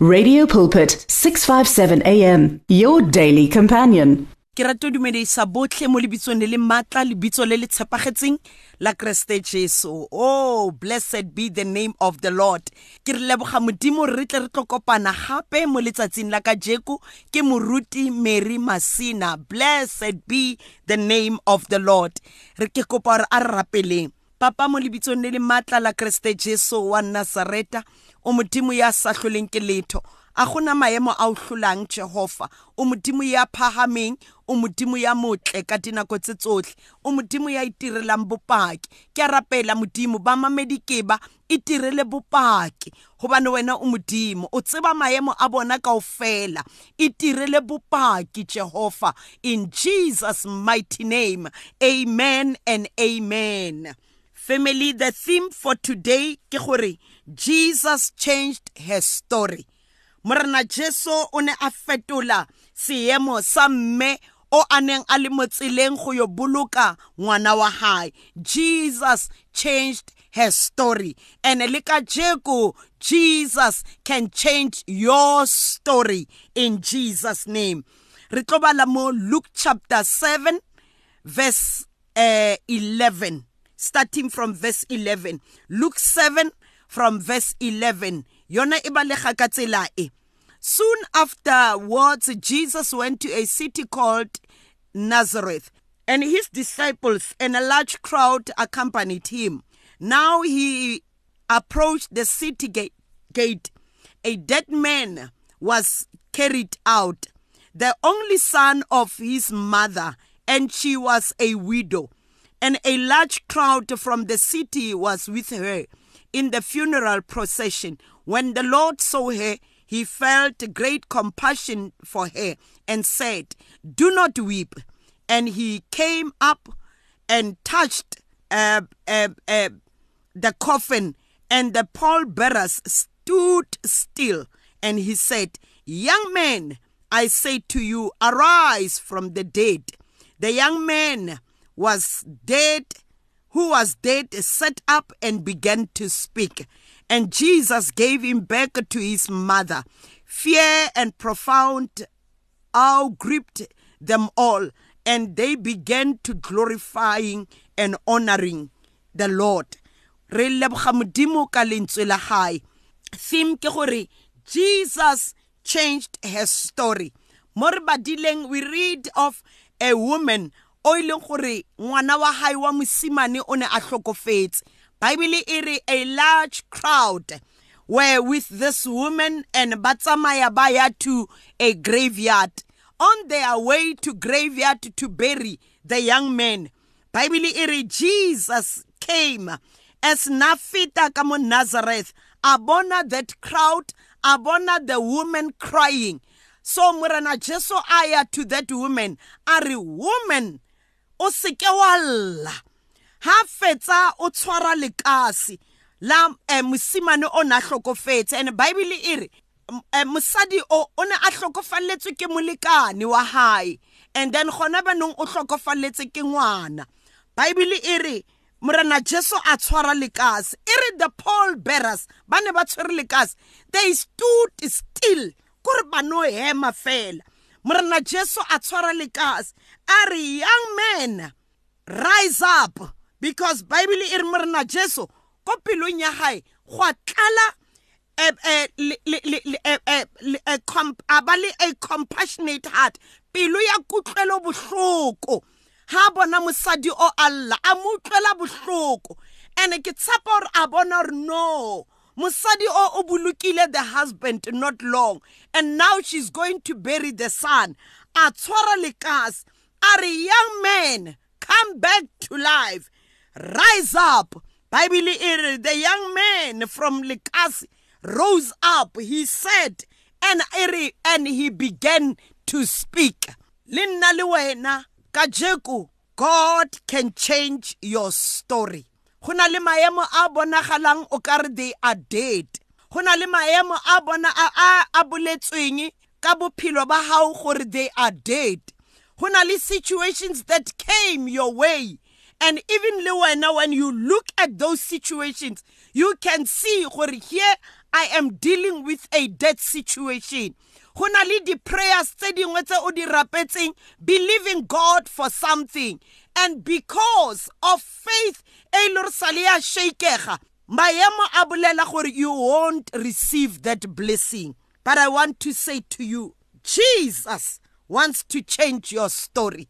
Radio Pulpit 657 AM your daily companion. ke botlhe mo lebitsong le le le le tshepagetseng la jesu. Oh blessed be the name of the lord. Ke re leboga modimo re tle re gape mo letsatsing la ke moruti mary masina. Blessed be the name of the lord. Re ke kopa a rapeleng papa mo lebitsong le la jesu wa o modimo ya sa hloleng ke letho a gona maemo a o hlolang jehova o modimo ya phahameng o modimo ya motle ka dinako tse tsotlhe o modimo ya itirelang bopaki ke a rapela modimo ba mamedikeba itirele bopaki gobane wena o modimo o tseba maemo a bona kao fela itirele bopaki jehova. In jesus mighty name amen and amen. Family the theme for today ke gore jesus changed her story. Morena jesu o ne a fetola seemo sa mme o a neng a le mo tseleng go yo boloka ngwana wa hae. Jesus changed her story. And le ka jeko jesus can change your story in jesus name. Re mo luke chapter 7 verse uh, 11 starting from verse 11 luke 7 from verse 11 yona e balega ka tsela e. Soon afterwards jesus went to a city called nazareth and his disciples and a large crowd accompanied him. Now he approached the city gate, gate. a dead man was carried out the only son of his mother and she was a widow. And a large crowd from the city was with her in the funeral procession. When the Lord saw her, he felt great compassion for her and said, Do not weep. And he came up and touched uh, uh, uh, the coffin, and the pallbearers stood still. And he said, Young man, I say to you, arise from the dead. The young man was dead who was dead sat up and began to speak. And Jesus gave him back to his mother. Fear and profound awe gripped them all, and they began to glorifying and honoring the Lord. Re leboga modimo ka lentswe la gae. Theme ke gore Jesus changed her story. Mo we read of a woman o ileng gore ngwana wa hae wa mosimane o ne a hlokofetse bible e re a large crowd were with this woman and ba tsamaya ba ya to a graveyard. On their way to graveyard to bury the young man bible e re jesus came. As na feta ka mo nazareth a bona that crowd a bona the woman crying. So morena jesu a ya to that woman a re woman o seke wa lla. Ha fetsa o tshwara lekase la eh, mosimane o na hlokofetse. And bible e re eh, mosadi o o ne a hlokofalletswe ke molekane wa hae. And then gona banong o hlokofalletse ke ngwana. Bible e re morena jesu a tshwara lekase. E re the paul bearers ba ne ba tshwere lekase. They stood still kore ba no hema fela. Morena jesu a tshwara lekase. A re young man rise up because bible e re morena jesu ko pelong ya gae go a tlala a ba le a compassionate heart. Pelo ya kutlwelo bohloko. Ha bona mosadi o alla a mo utlwela bohloko. And ke tshepa gore a bona gore no. Mosadi o o bolokile the husband not long and now she's going to bury the son. A tshwara lekase. A young man come back to life. Rise up. Bible the young man from lekase rose up he said and and he began to speak. Le nna le wena ka jeko god can change your story go na le maemo a bonagalang o ka they are dead. Go na le maemo a bona a a boletsweng ka bophelo ba hao gore they are dead. Go le situations that came your way. And even le wena when you look at those situations you can see gore here i am dealing with a dead situation. Go na le di-prayers tse dingwe tse o di rapetseng believing god for something. And because of faith e ile re sale ya shakega. Maemo a bolela gore you won't receive that blessing but i want to say to you jesus wants to change your story.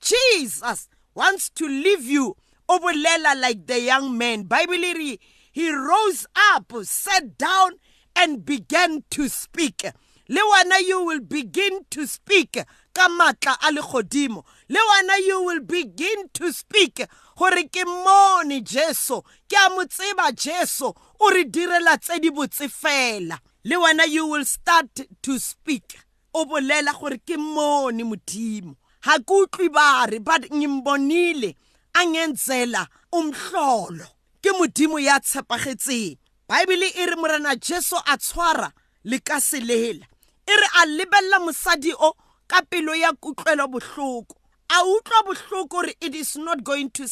Jesus wants to leave you. O bolela like the young man. Bible re he rose up sat down and began to speak. Le wena you will begin to speak ka matla a legodimo. Le wena you will begin to speak gore ke mone jesu ke a mo tseba jesu o re direla tse di botse fela. Le wena you will start to speak. O bolela gore ke mone modimo. Ha ke utlwi bare but ngimbonile angenzela umhlolo. Ke modimo ya tshepagetseng. Baebele e re morena jesu a tshwara le ka selela. E re a lebella mosadi o ka pelo ya kutlwelo bohloko. A utlwa bohloko gore it is not going to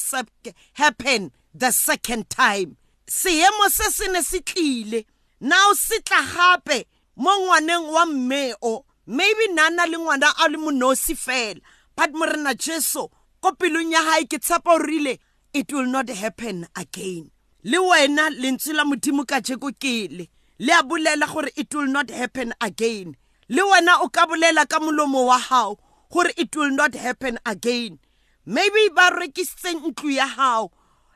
happen the second time. Seemo se se ne se tlile. Now se tla gape mo ngwaneng wa mmeo. Maybe nana le ngwana a le monosi fela. But morena jesu ko pelong ya gae ke tshepa o rile it will not happen again. Le wena lentswe la modimo ka jeko kele le. A bolela gore it will not happen again. Le wena o ka bolela ka molomo wa gago gore it will not happen again. Maybe ba rekisitse ntlo ya gago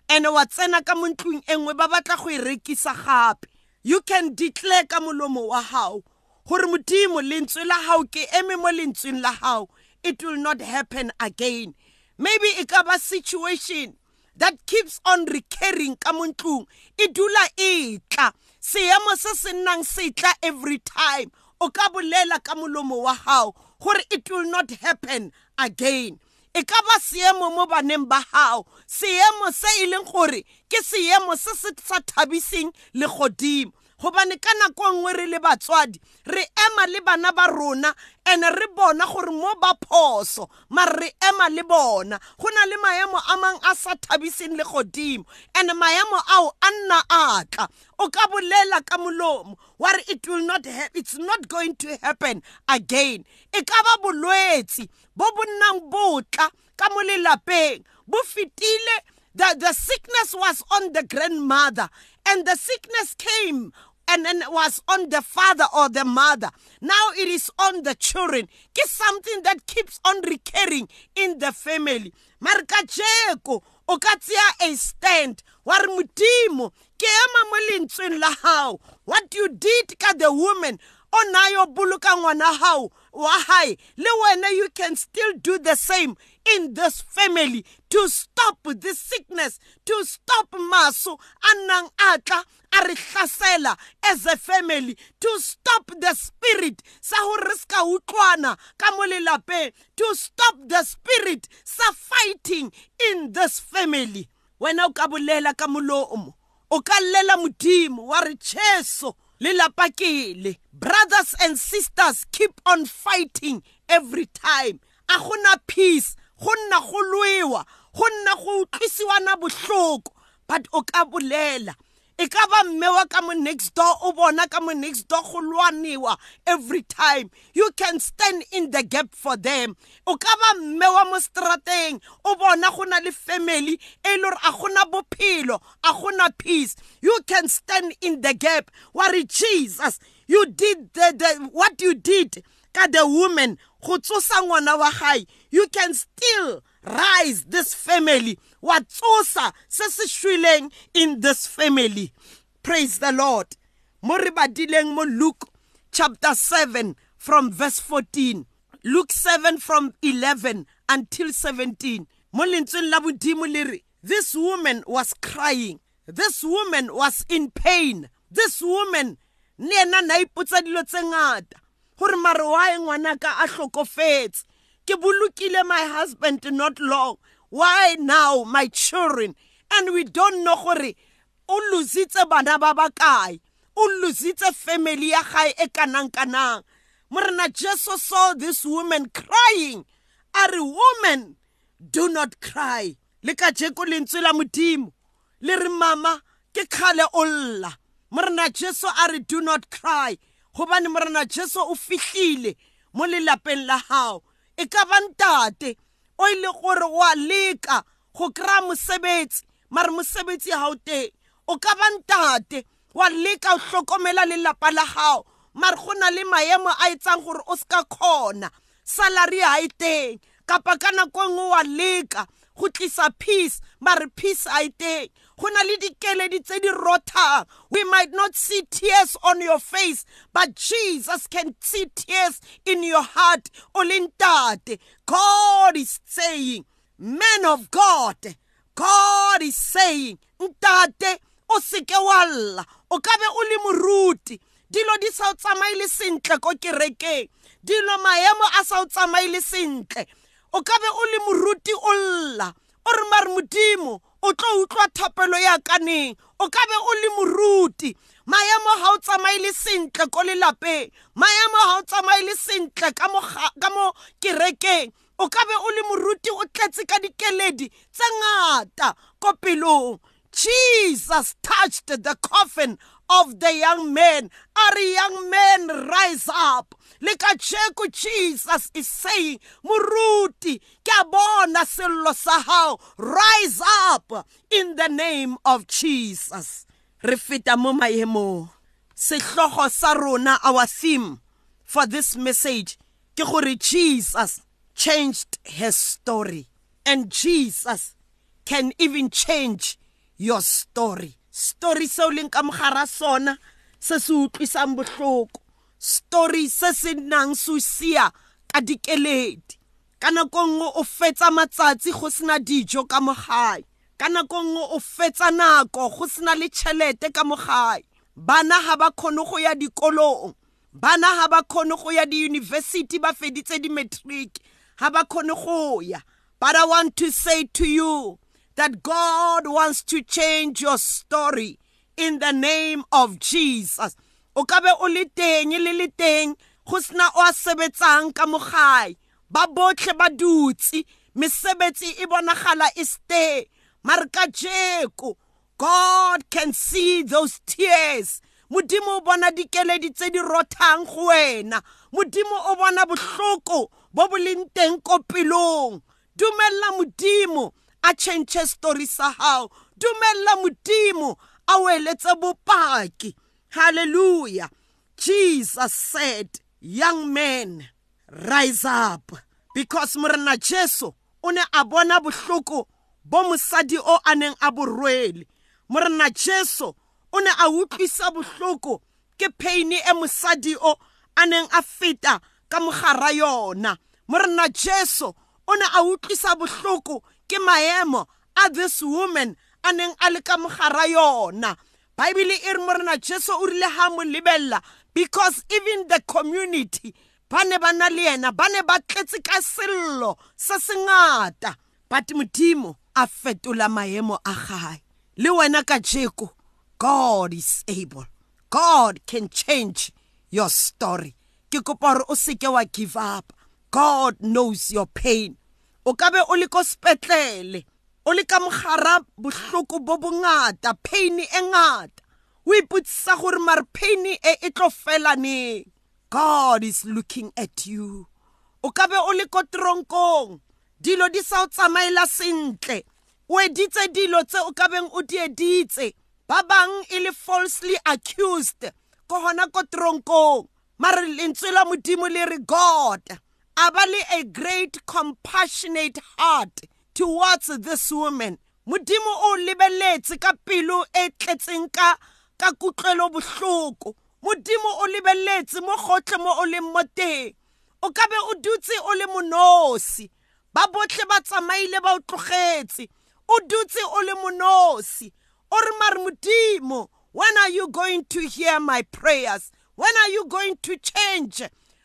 and wa tsena ka mo ntlong e nngwe ba batla go e rekisa gape. You can declare ka molomo wa gago gore modimo lentswe la gago ke eme mo lentsweng la gago it will not happen again. Maybe e ka ba situation that keeps on recurring ka mo ntlong. E dula e tla. Seemo se se nnang se tla every time. O ka bolela ka molomo wa gago gore it will not happen again. E ka ba seemo mo baneng ba gago seemo se e leng gore ke seemo se se sa thabiseng le godimo gobane ka nako nngwe re le batswadi re ema le bana ba rona and re bona gore mo ba phoso mare re ema le bona. Go na le maemo a mang a sa thabiseng le godimo and maemo ao a nna a tla o ka bolela ka molomo wa re it will not it's not going to happen again. E ka ba bolwetsi bo bo nnang botla ka mo lelapeng. Bo fetile the, the sickness was on the grandmother and the sickness came and then it was on the father or the mother. Now it is on the children. It's something that keeps on recurring in the family. Marka jeko o ka a stand wa re modimo ke ema mo lentsweng la gago what you did ka the woman o nayo boloka ngwana gago wa gae le wena you can still do the same in this family to stop this sickness to stop maso a nnang a tla a re hlasela as a family to stop the spirit sa gore re ska utlwana ka mo lelapeng to stop the spirit sa fighting in this family. Wena o ka bolela ka molomo o ka llela modimo wa re cheso lelapa kele brothers and sisters keep on fighting every time. A gona peace go nna go lwewa go nna go utlwisiwana bohloko but o ka bolela. E ka ba mme wa ka mo next door o bona ka mo next door go lwaniwa every time. You can stand in the gap for them. O ka ba mme wa mo strateng o bona go na le family e le gore a gona bophelo a gona peace. You can stand in the gap. Wa re jesus you did the, the, what you did. Ka the woman go tsosa ngwana wa gae you can still rise this family. Wa tsosa se se shwileng in this family. Praise the lord. Mo re badileng mo luke chapter 7 from verse 14 luke 7 from 11 until 17 mo lentsweng la bodimo le re this woman was crying. This woman was in pain. This woman le ena na ipotsa dilo tse ngata gore mare wa e ngwanaka a hlokofetse. Ke bolokile my husband not long. Why now my children? And we don't know gore o lositse bana ba ba kae. O lositse family ya gae e kanang kanang. Morena jesu saw this woman crying. A re woman do not cry. Le ka jeko lentswe la modimo. Le re mama ke kgale o lla. Morena jesu a re do not cry. Gobane morena jesu o fihlile mo lelapeng la gago e ka ba ntate o ile gore wa leka go kry-a mosebetsi mare mosebetsi ga o teng. O ka ba ntate wa leka o hlokomela lelapa la gago mare go na le maemo a etsang gore o se ka kgona. Salary ga e teng kapa ka nako e nngwe wa leka go tlisa peace mare peace a e teng go na le dikeledi tse di rothang. We might not see tears on your face but jesus can see tears in your heart. O le ntate god is saying man of god god is saying ntate o seke wa lla. O ka be o le moruti. Dilo di sa o tsamaile sentle ko kerekeng. Dilo maemo a sa o tsamaile sentle. O ka be o le moruti o lla. O re mare modimo o tlo utlwa thapelo ya kaneng o ka be o le moruti. Maemo ga o tsamaile sentle ko lelapeng. Maemo ga o tsamaile sentle ka mo kerekeng. O ka be o le moruti o tletse ka dikeledi tse ngata ko pelong. Jesus touched the coffin of the young man. Are young man rise up. Le ka tšheko jesus is saying moruti ke a bona sello sa gago rise up in the name of jesus. Re feta mo maemong sehlogo sa rona our theme for this message ke jesus changed his story. And jesus can even change your story. Story seo leng ka mogara sona se se utlwisang botlhoko story se se nang se sia ka dikeledi. Ka nako nngwe o fetsa matsatsi go sena dijo ka mogae. Ka nako nngwe o fetsa nako go sena le tšhelete ka mogae. Bana ga ba kgone go ya dikolong. Bana ga ba kgone go ya diyunibesithi ba feditse di-matric. Ga ba kgone go ya. But i want to say to you that God wants to change your story in the name of Jesus. O ka be o le teng le le teng go sena o a sebetsang ka mogae ba botlhe ba dutse mesebetsi e bonagala e ste. Mare ka jeko God can see those tears. Modimo o bona dikeledi tse di rothang go wena. Modimo o bona bohloko bo bo leng teng ko pelong. Dumella modimo a change story sa hao. Dumella modimo a weletse bopaki. Hallelujah. Jesus said young man rise up. Because morena jesu o ne a bona bohloko bo mosadi o a neng a borwele morena jesu o ne a utlwisa bohloko ke pain e mosadi o a neng a feta ka mogara yona. Morena jesu o ne a utlwisa bohloko ke maemo a this woman a neng a le ka mogara yona. Baebile e re morena jesu o rile ga mo lebelela because even the community ba ne ba na le yena ba ne ba tletse ka sello se se ngata. But modimo a fetola maemo a gae. Le wena ka jeko god is able. God can change your story. Ke kopa gore o seke wa give up. God knows your pain. O ka be o le ko sepetlele o le ka mogara bohloko bo bongata pain e ngata. O ipotsisa gore mare pain e e tlo fela neng? God is looking at you. O ka be o le ko tronkong dilo di sa o tsamaela sentle. O editse dilo tse o ka beng o di editse. Ba bang e le falsely accused ko gona ko tronkong mare lentswe la modimo le re god abali a great compassionate heart towards this woman. Modimo o lebeletse ka pelo e tletseng ka ka kutlwelo bohloko. Modimo o lebeletse mo gotlhe mo o leng mo teng. O ka be o dutse o le monosi. Ba botlhe ba tsamaile ba o tlogetse. O dutse o le monosi. O re mare modimo when are you going to hear my prayers? When are you going to change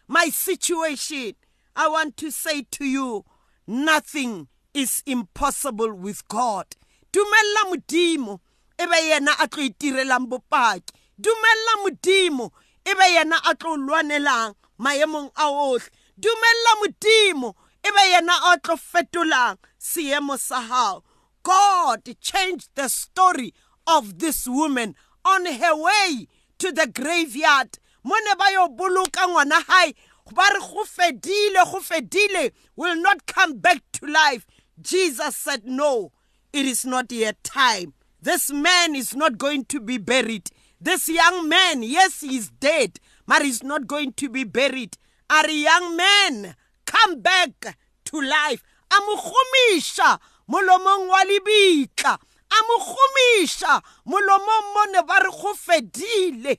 my situation? I want to say to you, nothing is impossible with God. Dumella modimo ebe yena a tlo itirelang bopaki. Dumella modimo ebe yena a tlo lwanelang maemong a ohle. Dumella modimo ebe yena a tlo fetolang seemo sa hao. God changed the story of this woman on her way to the graveyard mo ne ba yo boloka ngwana hae ba re go fedile go fedile will not come back to life. Jesus said no it is not yet time. This man is not going to be buried. This young man yes he is dead but he's not going to be buried. Are young man come back to life. A mo gomisha molomong wa lebitla. A mo gomisha molomong mone ba re go fedile.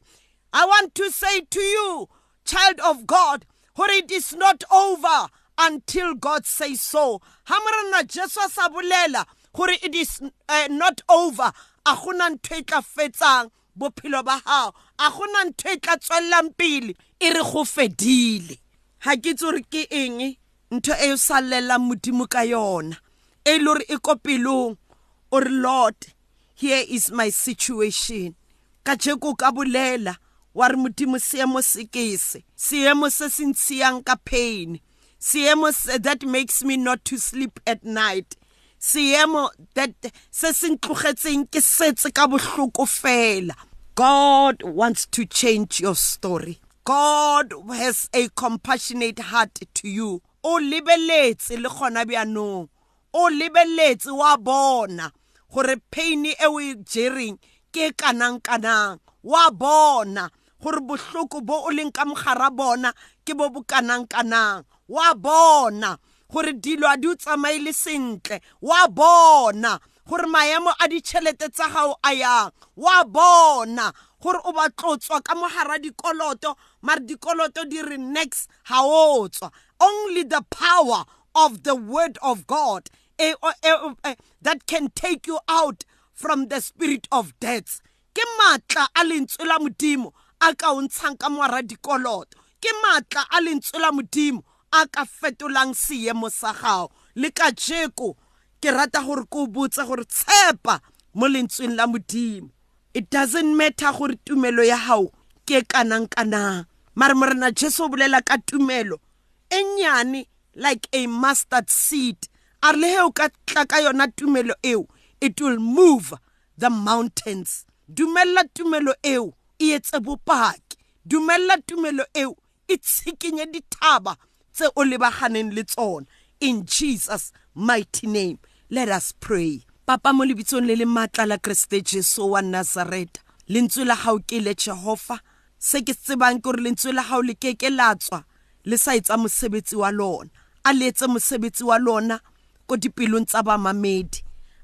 I want to say to you child of god gore it is not over until god says so. Ha morena jesu a sa bolela gore it is uh, not over. A gona ntho e tla fetsang bophelo ba gago a gona ntho e tla tswelelang pele. E re go fedile. Ga ke itse gore ke eng ntho e o sallelang modimo ka yona. E le gore e ko pelong o re lord here is my situation. Ka jeko ka bolela. Wa re modimo seemo se kese. Seemo se se ntshiyang ka pain. Seemo that makes me not to sleep at night. Seemo that se se ntlogetseng ke setse ka bohloko fela. God wants to change your story. God has a compassionate heart to you. O lebeletse le gona bjanong o lebeletse wa bona gore pain e o e jereng ke kanang kanang wa bona gore bohloko bo o leng ka mogara bona ke bo bo kanang kanang wa bona gore dilo a di o tsamaile sentle. Wa bona gore maemo a ditšhelete tsa gago a yang. Wa bona gore o ba tlotswa ka mogara dikoloto mare dikoloto di re next ga o tswa. Only the power of the word of god eh, eh, eh, that can take you out from the spirit of death ke matla a lentswe la modimo a ka o ntshang ka moara dikoloto. Ke matla a lentswe la modimo a ka fetolang seemo sa gago le ka jeko ke rata gore ko botse gore tshepa mo lentsweng la modimo. It doesn't matter gore tumelo ya gago ke kanang kanang. Mare morena jesu o bolela ka tumelo e nnyane like a mustard seed. A re le he o ka tla ka yona tumelo eo it will move the mountains. Dumella tumelo eo e etse bopaki. Dumella tumelo eo e tshikinye dithaba tse o lebaganeng le tsona. In jesus mighty name let us pray. Papa mo lebitsong le le maatla la kreste jesu wa nazareta lentswe la gago ke le jehova. Se ke tsebang ke gore lentswe la gago le keke la tswa le sa etsa mosebetsi wa lona. A le etse mosebetsi wa lona ko dipelong tsa bamamedi.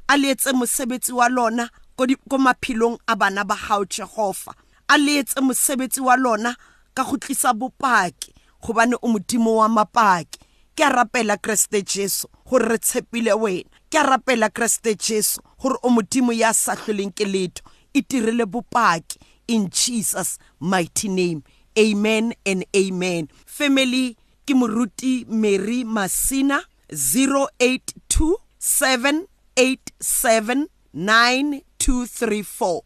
A le etse mosebetsi wa lona ko maphelong a bana ba gago jehova a le etse mosebetsi wa lona ka go tlisa bopaki gobane o modimo wa mapaki. Ke a rapela kreste jesu gore re tshepile wena. Ke a rapela kreste jesu gore o modimo ya sa tlholeng ke letho e tirile bopaki in jesus mighty name. Amen and amen. Family ke moruti mary masina 082 787 9234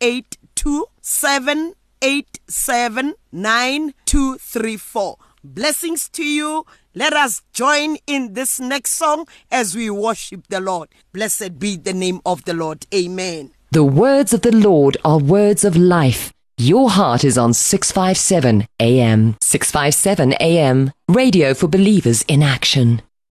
082 787 9234 Blessings to you. Let us join in this next song as we worship the Lord. Blessed be the name of the Lord. Amen. The words of the Lord are words of life. Your heart is on 657 AM. 657 AM. Radio for believers in action.